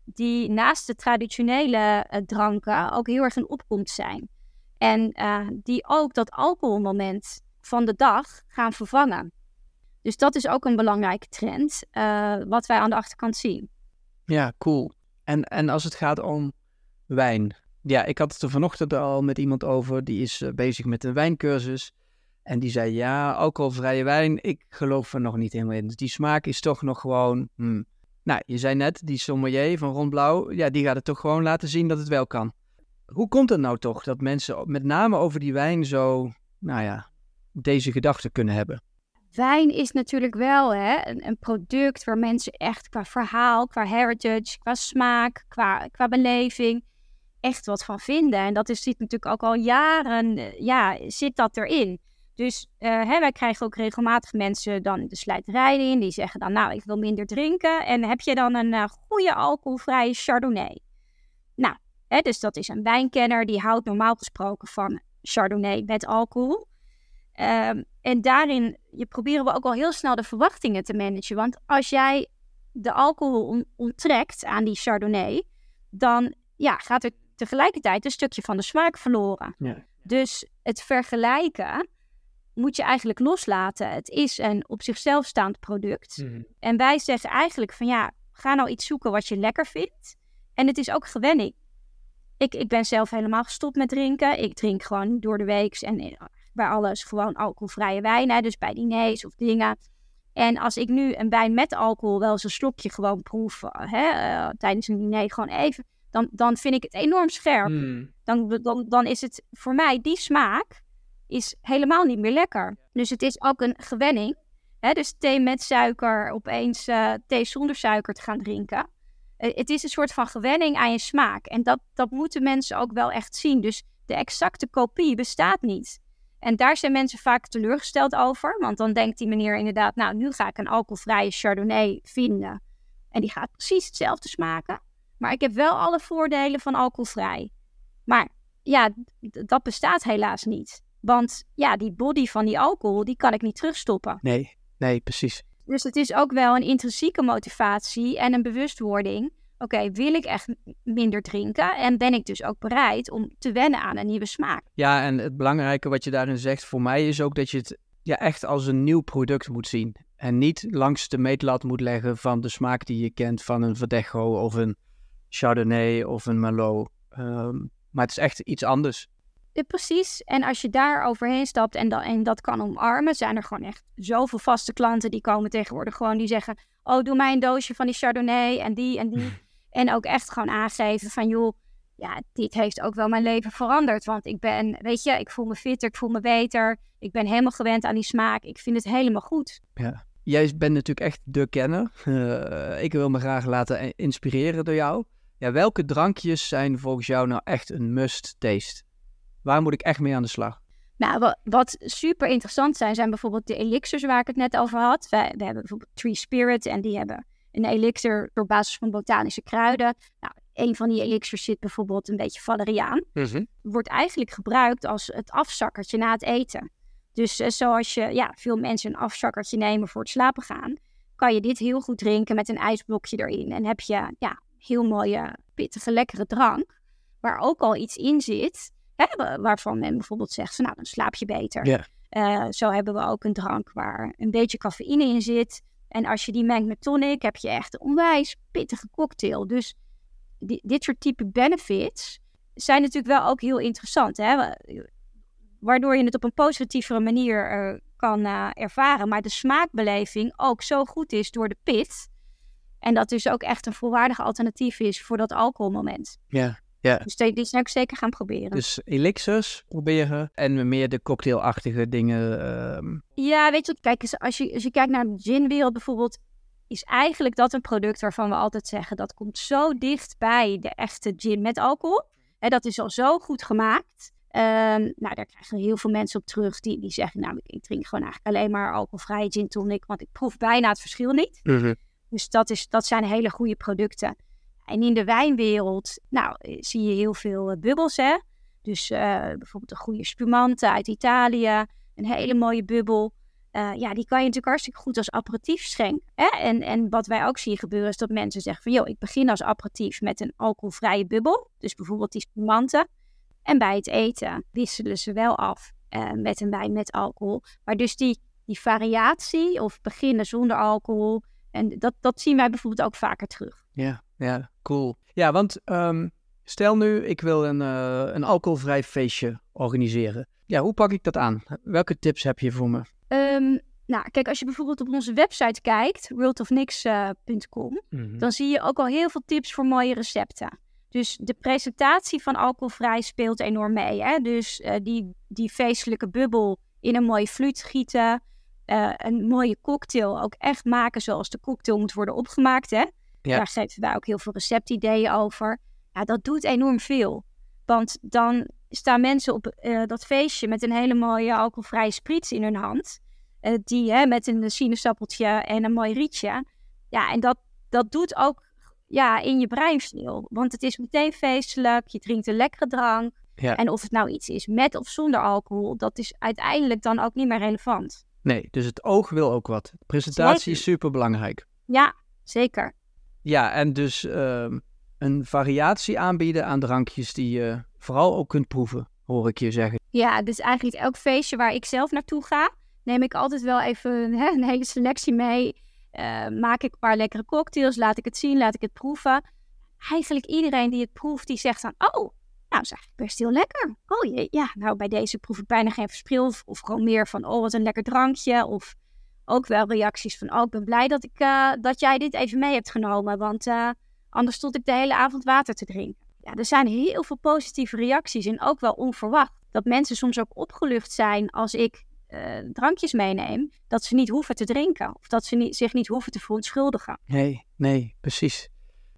die naast de traditionele uh, dranken ook heel erg in opkomst zijn. En uh, die ook dat alcoholmoment van de dag gaan vervangen. Dus dat is ook een belangrijke trend, uh, wat wij aan de achterkant zien. Ja, cool. En, en als het gaat om wijn. Ja, ik had het er vanochtend al met iemand over, die is bezig met een wijncursus. En die zei, ja, alcoholvrije wijn, ik geloof er nog niet helemaal in. Dus die smaak is toch nog gewoon... Hmm. Nou, je zei net, die sommelier van Rondblauw, ja, die gaat het toch gewoon laten zien dat het wel kan. Hoe komt het nou toch dat mensen met name over die wijn zo, nou ja, deze gedachten kunnen hebben? Wijn is natuurlijk wel hè, een, product waar mensen echt qua verhaal, qua heritage, qua smaak, qua, qua beleving echt wat van vinden. En dat is, zit natuurlijk ook al jaren, eh, ja, zit dat erin. Dus uh, hè, wij krijgen ook regelmatig mensen dan de slijterij in. Die zeggen dan, nou, ik wil minder drinken. En heb je dan een uh, goede alcoholvrije Chardonnay? Nou, hè, dus dat is een wijnkenner. Die houdt normaal gesproken van Chardonnay met alcohol. Um, en daarin je proberen we ook al heel snel de verwachtingen te managen. Want als jij de alcohol onttrekt aan die Chardonnay... dan ja, gaat er tegelijkertijd een stukje van de smaak verloren. Ja. Dus het vergelijken moet je eigenlijk loslaten. Het is een op zichzelf staand product. Mhm. En wij zeggen eigenlijk van ja, ga nou iets zoeken wat je lekker vindt. En het is ook gewenning. Ik, ik ben zelf helemaal gestopt met drinken. Ik drink gewoon door de week en eh, bij alles gewoon alcoholvrije wijn. Hè, dus bij diners of dingen. En als ik nu een wijn met alcohol wel eens een slokje gewoon proef hè, uh, tijdens een diner, gewoon even, dan, dan vind ik het enorm scherp. Mhm. Dan, dan, dan is het voor mij die smaak is helemaal niet meer lekker. Dus het is ook een gewenning. Hè? Dus thee met suiker, opeens uh, thee zonder suiker te gaan drinken. Uh, het is een soort van gewenning aan je smaak. En dat, dat moeten mensen ook wel echt zien. Dus de exacte kopie bestaat niet. En daar zijn mensen vaak teleurgesteld over. Want dan denkt die meneer inderdaad, nou, nu ga ik een alcoholvrije Chardonnay vinden. En die gaat precies hetzelfde smaken. Maar ik heb wel alle voordelen van alcoholvrij. Maar ja, dat bestaat helaas niet. Want ja, die body van die alcohol, die kan ik niet terugstoppen. Nee, nee, precies. Dus het is ook wel een intrinsieke motivatie en een bewustwording. Oké, wil ik echt minder drinken? En ben ik dus ook bereid om te wennen aan een nieuwe smaak? Ja, en het belangrijke wat je daarin zegt voor mij is ook dat je het ja, echt als een nieuw product moet zien. En niet langs de meetlat moet leggen van de smaak die je kent van een Verdecho of een Chardonnay of een Merlot. Um, maar het is echt iets anders. Ja, precies. En als je daar overheen stapt en, dat, en dat kan omarmen, zijn er gewoon echt zoveel vaste klanten die komen tegenwoordig gewoon die zeggen: Oh, doe mij een doosje van die Chardonnay en die en die. en ook echt gewoon aangeven van joh, ja, dit heeft ook wel mijn leven veranderd. Want ik ben, weet je, ik voel me fitter, ik voel me beter. Ik ben helemaal gewend aan die smaak. Ik vind het helemaal goed. Ja. Jij bent natuurlijk echt de kenner. Uh, ik wil me graag laten inspireren door jou. Ja, welke drankjes zijn volgens jou nou echt een must taste? Waar moet ik echt mee aan de slag? Nou, wat, super interessant zijn, zijn bijvoorbeeld de elixirs waar ik het net over had. We, we hebben bijvoorbeeld Tree Spirit en die hebben een elixir op basis van botanische kruiden. Nou, een van die elixirs zit bijvoorbeeld een beetje valeriaan. Mm Wordt eigenlijk gebruikt als het afzakkertje na het eten. Dus uh, zoals je, ja, veel mensen een afzakkertje nemen voor het slapen gaan, kan je dit heel goed drinken met een ijsblokje erin. En heb je, ja, heel mooie, pittige, lekkere drank, waar ook al iets in zit waarvan men bijvoorbeeld zegt, van, nou dan slaap je beter. Ja. Uh, zo hebben we ook een drank waar een beetje cafeïne in zit. En als je die mengt met tonic, heb je echt een onwijs pittige cocktail. Dus dit soort type benefits zijn natuurlijk wel ook heel interessant. Hè? Waardoor je het op een positievere manier uh, kan uh, ervaren. Maar de smaakbeleving ook zo goed is door de pit. En dat dus ook echt een volwaardig alternatief is voor dat alcoholmoment. Ja, ja. Dus die, die zou ik zeker gaan proberen. Dus elixirs proberen en meer de cocktailachtige dingen. ehm, Ja, weet je, kijk eens, als je, als je kijkt naar de ginwereld bijvoorbeeld, is eigenlijk dat een product waarvan we altijd zeggen dat komt zo dicht bij de echte gin met alcohol. Hè, dat is al zo goed gemaakt. Ehm, nou, daar krijgen heel veel mensen op terug die, die zeggen, nou, ik, drink gewoon eigenlijk alleen maar alcoholvrije gin tonic, want ik proef bijna het verschil niet. Dus dat, is, dat zijn hele goede producten. En in de wijnwereld, nou, eh, zie je heel veel eh, bubbels, hè. Dus eh, bijvoorbeeld een goede spumante uit Italië, een hele mooie bubbel. Ja, die kan je natuurlijk hartstikke goed als aperitief schenken. Hè? En, en wat wij ook zien gebeuren is dat mensen zeggen van... joh, ik begin als aperitief met een alcoholvrije bubbel. Dus bijvoorbeeld die spumante. En bij het eten wisselen ze wel af met een wijn met alcohol. Maar dus die, die variatie of beginnen zonder alcohol... en dat, dat zien wij bijvoorbeeld ook vaker terug. Ja, ja, cool. Ja, want ehm, stel nu, ik wil een, eh, een alcoholvrij feestje organiseren. Ja, hoe pak ik dat aan? Welke tips heb je voor me? Ehm, nou, kijk, als je bijvoorbeeld op onze website kijkt, worldofnix.com, dan zie je ook al heel veel tips voor mooie recepten. Dus de presentatie van alcoholvrij speelt enorm mee. Hè? Dus eh, die, die feestelijke bubbel in een mooie fluit gieten. eh, een mooie cocktail ook echt maken zoals de cocktail moet worden opgemaakt. Hè? Ja. Daar geven wij ook heel veel receptideeën over. Ja, dat doet enorm veel. Want dan staan mensen op eh, dat feestje met een hele mooie alcoholvrije sprits in hun hand. Eh, die hè, met een sinaasappeltje en een mooi rietje. Ja, en dat, dat doet ook ja, in je brein veel. Want het is meteen feestelijk, je drinkt een lekkere drank. Ja. En of het nou iets is met of zonder alcohol, dat is uiteindelijk dan ook niet meer relevant. Nee, dus het oog wil ook wat. Presentatie is super belangrijk. Ja, zeker. Ja, en dus ehm, een variatie aanbieden aan drankjes die je vooral ook kunt proeven, hoor ik je zeggen. Ja, dus eigenlijk elk feestje waar ik zelf naartoe ga, neem ik altijd wel even hè, een hele selectie mee. Eh, maak ik een paar lekkere cocktails, laat ik het zien, laat ik het proeven. Eigenlijk iedereen die het proeft, die zegt dan, oh, nou, is eigenlijk best heel lekker. Oh jee, ja, nou, bij deze proef ik bijna geen verschil. Of, of gewoon meer van, oh, wat een lekker drankje. Of ook wel reacties van, oh, ik ben blij dat, ik, eh, dat jij dit even mee hebt genomen. Want eh, anders stond ik de hele avond water te drinken. Ja, er zijn heel veel positieve reacties en ook wel onverwacht. Dat mensen soms ook opgelucht zijn als ik eh, drankjes meeneem, dat ze niet hoeven te drinken. Of dat ze niet, zich niet hoeven te verontschuldigen. Nee, nee, precies.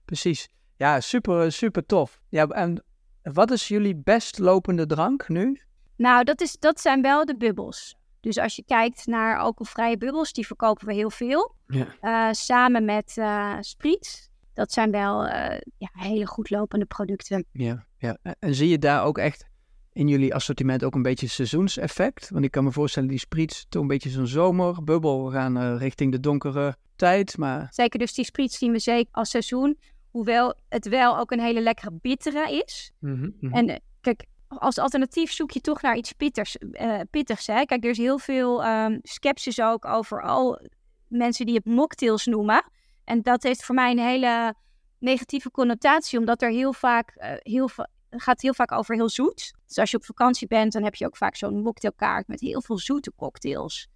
Precies. Ja, super, super tof. Ja, en wat is jullie best lopende drank nu? Nou, dat, is, dat zijn wel de bubbels. Dus als je kijkt naar alcoholvrije bubbels, die verkopen we heel veel. Ja. Eh, samen met eh Spriet. Dat zijn wel eh, ja, hele goed lopende producten. Ja, ja. En zie je daar ook echt in jullie assortiment ook een beetje seizoenseffect? Want ik kan me voorstellen, die spriets toch een beetje zo'n zomerbubbel. We gaan richting de donkere tijd, maar Zeker dus die Spriet zien we zeker als seizoen. Hoewel het wel ook een hele lekkere bittere is. Mhm, mhm. En kijk, als alternatief zoek je toch naar iets pitters, eh, pittigs. Hè? Kijk, er is heel veel ehm sceptisch ook over al mensen die het mocktails noemen. En dat heeft voor mij een hele negatieve connotatie, omdat er heel vaak, eh, heel va- gaat heel vaak over heel zoet. Dus als je op vakantie bent, dan heb je ook vaak zo'n mocktailkaart met heel veel zoete cocktails.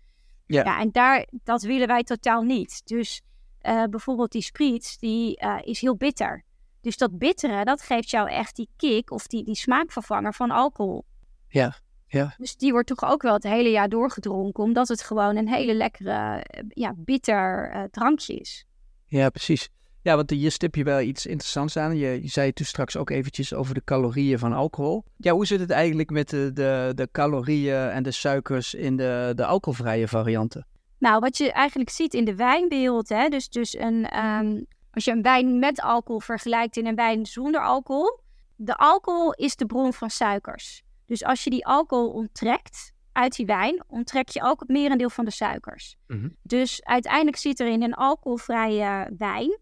Ja. ja en daar, dat willen wij totaal niet. Dus eh, bijvoorbeeld die spritz, die is heel bitter. Dus dat bittere, dat geeft jou echt die kick of die, die smaakvervanger van alcohol. ja, ja, Dus die wordt toch ook wel het hele jaar doorgedronken, omdat het gewoon een hele lekkere, eh, ja, bitter eh, drankje is. ja, precies. Ja, want hier stip je wel iets interessants aan. Je, je zei toen straks ook eventjes over de calorieën van alcohol. Ja, hoe zit het eigenlijk met de, de, de calorieën en de suikers in de, de alcoholvrije varianten? Nou, wat je eigenlijk ziet in de wijnwereld, hè, dus, dus een, ehm, als je een wijn met alcohol vergelijkt in een wijn zonder alcohol, de alcohol is de bron van suikers. Dus als je die alcohol onttrekt uit die wijn, onttrek je ook het merendeel van de suikers. Mhm. Dus uiteindelijk zit er in een alcoholvrije wijn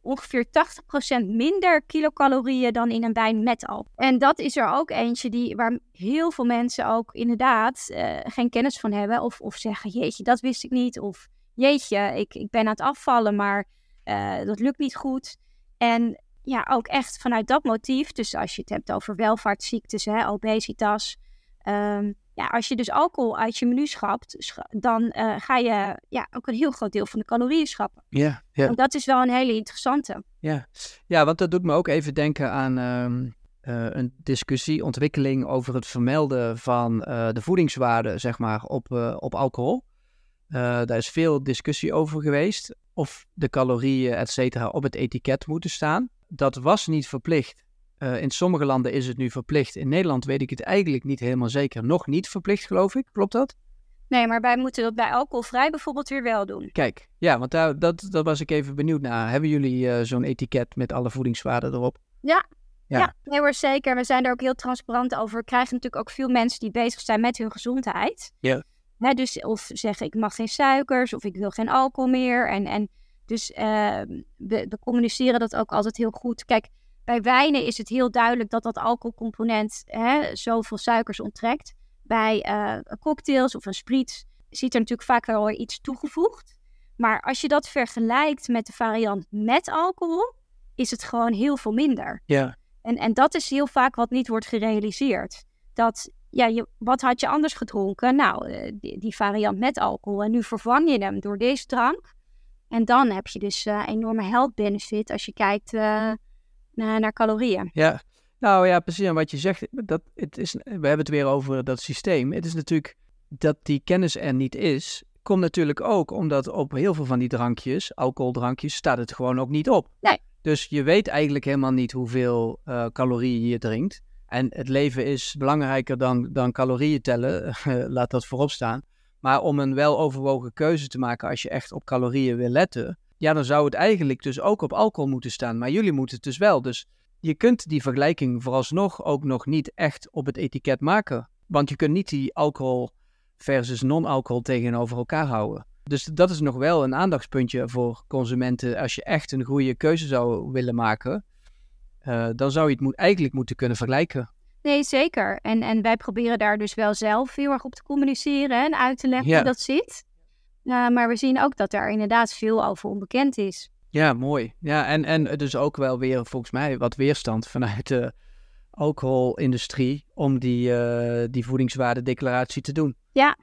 ongeveer 80% minder kilocalorieën dan in een wijn met alcohol. En dat is er ook eentje die, waar heel veel mensen ook inderdaad eh, geen kennis van hebben. Of, of zeggen, jeetje, dat wist ik niet. Of jeetje, ik, ik ben aan het afvallen, maar eh, dat lukt niet goed. En ja, ook echt vanuit dat motief, dus als je het hebt over welvaartsziektes, hè, obesitas, ehm, ja, als je dus alcohol uit je menu schapt, dan uh, ga je ja, ook een heel groot deel van de calorieën schrappen. Ja, ja. En dat is wel een hele interessante. Ja, ja want dat doet me ook even denken aan uh, uh, een discussie, ontwikkeling over het vermelden van de voedingswaarde, zeg maar, op, op alcohol. daar is veel discussie over geweest of de calorieën, et cetera, op het etiket moeten staan. Dat was niet verplicht. Uh, in sommige landen is het nu verplicht. In Nederland weet ik het eigenlijk niet helemaal zeker. Nog niet verplicht, geloof ik. Klopt dat? Nee, maar wij moeten dat bij alcoholvrij bijvoorbeeld weer wel doen. Kijk, ja, want daar, dat, dat was ik even benieuwd naar. Hebben jullie uh, zo'n etiket met alle voedingswaarden erop? Ja, ja. ja nee hoor, zeker. We zijn er ook heel transparant over. We krijgen natuurlijk ook veel mensen die bezig zijn met hun gezondheid. Ja. Hè, dus of zeggen ik mag geen suikers of ik wil geen alcohol meer. En, en dus uh, we, we communiceren dat ook altijd heel goed. Kijk, bij wijnen is het heel duidelijk dat dat alcoholcomponent hè, zoveel suikers onttrekt. Bij uh, cocktails of een spriet ziet er natuurlijk vaak wel iets toegevoegd. Maar als je dat vergelijkt met de variant met alcohol, is het gewoon heel veel minder. Ja. En, en dat is heel vaak wat niet wordt gerealiseerd. Dat, ja, je, wat had je anders gedronken? Nou, uh, die, die, variant met alcohol. En nu vervang je hem door deze drank. En dan heb je dus uh, enorme health benefit als je kijkt naar, naar calorieën. Ja, nou ja, precies. En wat je zegt, dat, het is, we hebben het weer over dat systeem. Het is natuurlijk dat die kennis er niet is, komt natuurlijk ook omdat op heel veel van die drankjes, alcoholdrankjes, staat het gewoon ook niet op. Nee. Dus je weet eigenlijk helemaal niet hoeveel calorieën je drinkt. En het leven is belangrijker dan, dan calorieën tellen, laat dat voorop staan. Maar om een weloverwogen keuze te maken als je echt op calorieën wil letten, ja, dan zou het eigenlijk dus ook op alcohol moeten staan. Maar jullie moeten het dus wel. Dus je kunt die vergelijking vooralsnog ook nog niet echt op het etiket maken. Want je kunt niet die alcohol versus non-alcohol tegenover elkaar houden. Dus dat is nog wel een aandachtspuntje voor consumenten. Als je echt een goede keuze zou willen maken, uh, dan zou je het moet, eigenlijk moeten kunnen vergelijken. Nee, zeker. En, en wij proberen daar dus wel zelf heel erg op te communiceren en uit te leggen ja. hoe dat zit. Uh, maar we zien ook dat daar inderdaad veel over onbekend is. Ja, mooi. Ja, en, en dus ook wel weer volgens mij wat weerstand vanuit de alcoholindustrie om die, uh, die voedingswaardedeclaratie te doen. Ja.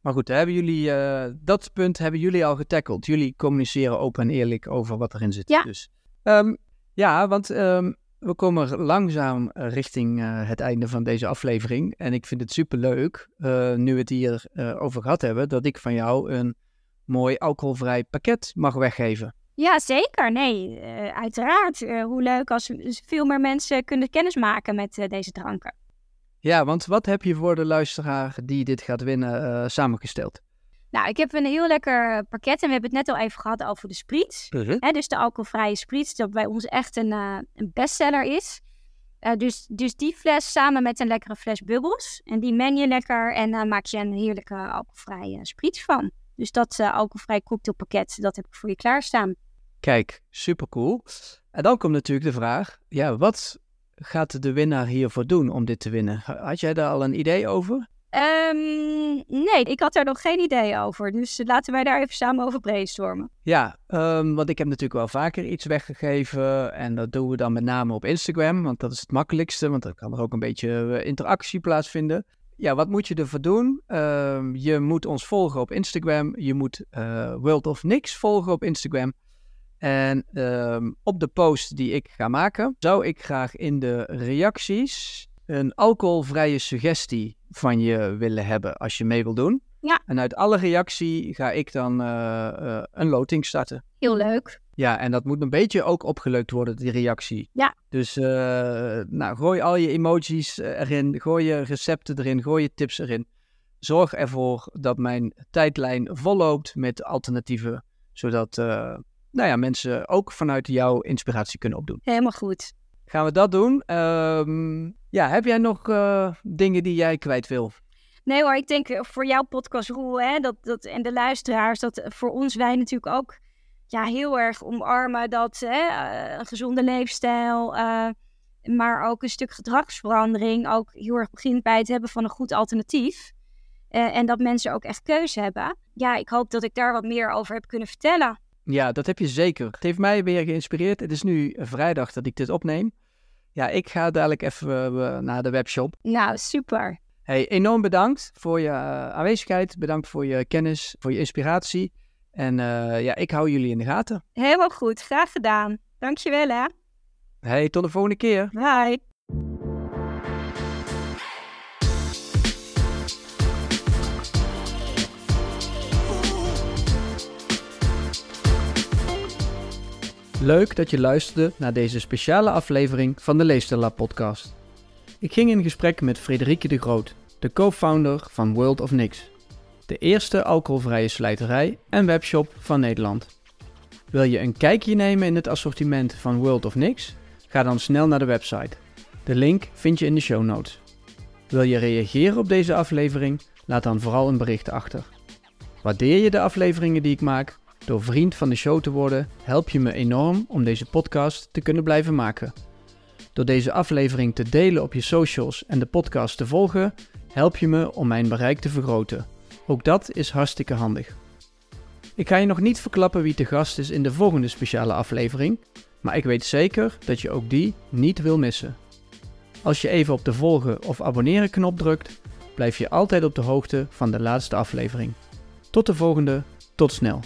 Maar goed, hebben jullie, uh, dat punt hebben jullie al getackeld. Jullie communiceren open en eerlijk over wat erin zit. Ja. Dus, um, ja, want um, we komen langzaam richting uh, het einde van deze aflevering. En ik vind het superleuk, uh, nu we het hier over gehad hebben, dat ik van jou een mooi alcoholvrij pakket mag weggeven. Ja, zeker. Nee, uiteraard. Hoe leuk als veel meer mensen kunnen kennismaken met deze dranken. Ja, want wat heb je voor de luisteraar die dit gaat winnen samengesteld? Nou, ik heb een heel lekker pakket en we hebben het net al even gehad over de spriets. Uh -huh. Hè, dus de alcoholvrije spriets, dat bij ons echt een, een bestseller is. dus, dus die fles samen met een lekkere fles bubbels. En die meng je lekker en dan maak je een heerlijke alcoholvrije spriets van. Dus dat alcoholvrij cocktailpakket, dat heb ik voor je klaarstaan. Kijk, super cool. En dan komt natuurlijk de vraag, ja, wat gaat de winnaar hiervoor doen om dit te winnen? Had jij daar al een idee over? Um, ik had daar nog geen idee over. Dus laten wij daar even samen over brainstormen. Ja, um, want ik heb natuurlijk wel vaker iets weggegeven. En dat doen we dan met name op Instagram. Want dat is het makkelijkste. Want dan kan er ook een beetje interactie plaatsvinden. Ja, wat moet je ervoor doen? Uh, je moet ons volgen op Instagram. Je moet uh, World of Nix volgen op Instagram. En uh, op de post die ik ga maken, zou ik graag in de reacties een alcoholvrije suggestie van je willen hebben als je mee wil doen. Ja. En uit alle reactie ga ik dan uh, een loting starten. Heel leuk. Ja, en dat moet een beetje ook opgeleukt worden, die reactie. Ja. Dus uh, nou, gooi al je emojis erin, gooi je recepten erin, gooi je tips erin. Zorg ervoor dat mijn tijdlijn volloopt met alternatieven, zodat nou ja, mensen ook vanuit jouw inspiratie kunnen opdoen. Helemaal goed. Gaan we dat doen? Um, ja, heb jij nog uh, dingen die jij kwijt wil? Nee hoor, ik denk voor jouw podcast, Roel, hè, dat, dat, en de luisteraars, dat voor ons wij natuurlijk ook ja, heel erg omarmen dat hè, een gezonde leefstijl, maar ook een stuk gedragsverandering ook heel erg begint bij het hebben van een goed alternatief. En dat mensen ook echt keuze hebben. Ja, ik hoop dat ik daar wat meer over heb kunnen vertellen. Ja, dat heb je zeker. Het heeft mij weer geïnspireerd. Het is nu vrijdag dat ik dit opneem. Ja, ik ga dadelijk even naar de webshop. Nou, super. Hey, enorm bedankt voor je eh, aanwezigheid. Bedankt voor je kennis, voor je inspiratie. En eh, ja, ik hou jullie in de gaten. Helemaal goed, graag gedaan. Dankjewel hè. Hey, tot de volgende keer. Bye. Leuk dat je luisterde naar deze speciale aflevering van de Leefstijl podcast. Ik ging in gesprek met Frederike de Groot, de co-founder van World of Nix, de eerste alcoholvrije slijterij en webshop van Nederland. Wil je een kijkje nemen in het assortiment van World of Nix? Ga dan snel naar de website. De link vind je in de show notes. Wil je reageren op deze aflevering? Laat dan vooral een bericht achter. Waardeer je de afleveringen die ik maak? Door vriend van de show te worden, help je me enorm om deze podcast te kunnen blijven maken. Door deze aflevering te delen op je socials en de podcast te volgen, help je me om mijn bereik te vergroten. Ook dat is hartstikke handig. Ik ga je nog niet verklappen wie te gast is in de volgende speciale aflevering, maar ik weet zeker dat je ook die niet wil missen. Als je even op de volgen of abonneren knop drukt, blijf je altijd op de hoogte van de laatste aflevering. Tot de volgende, tot snel.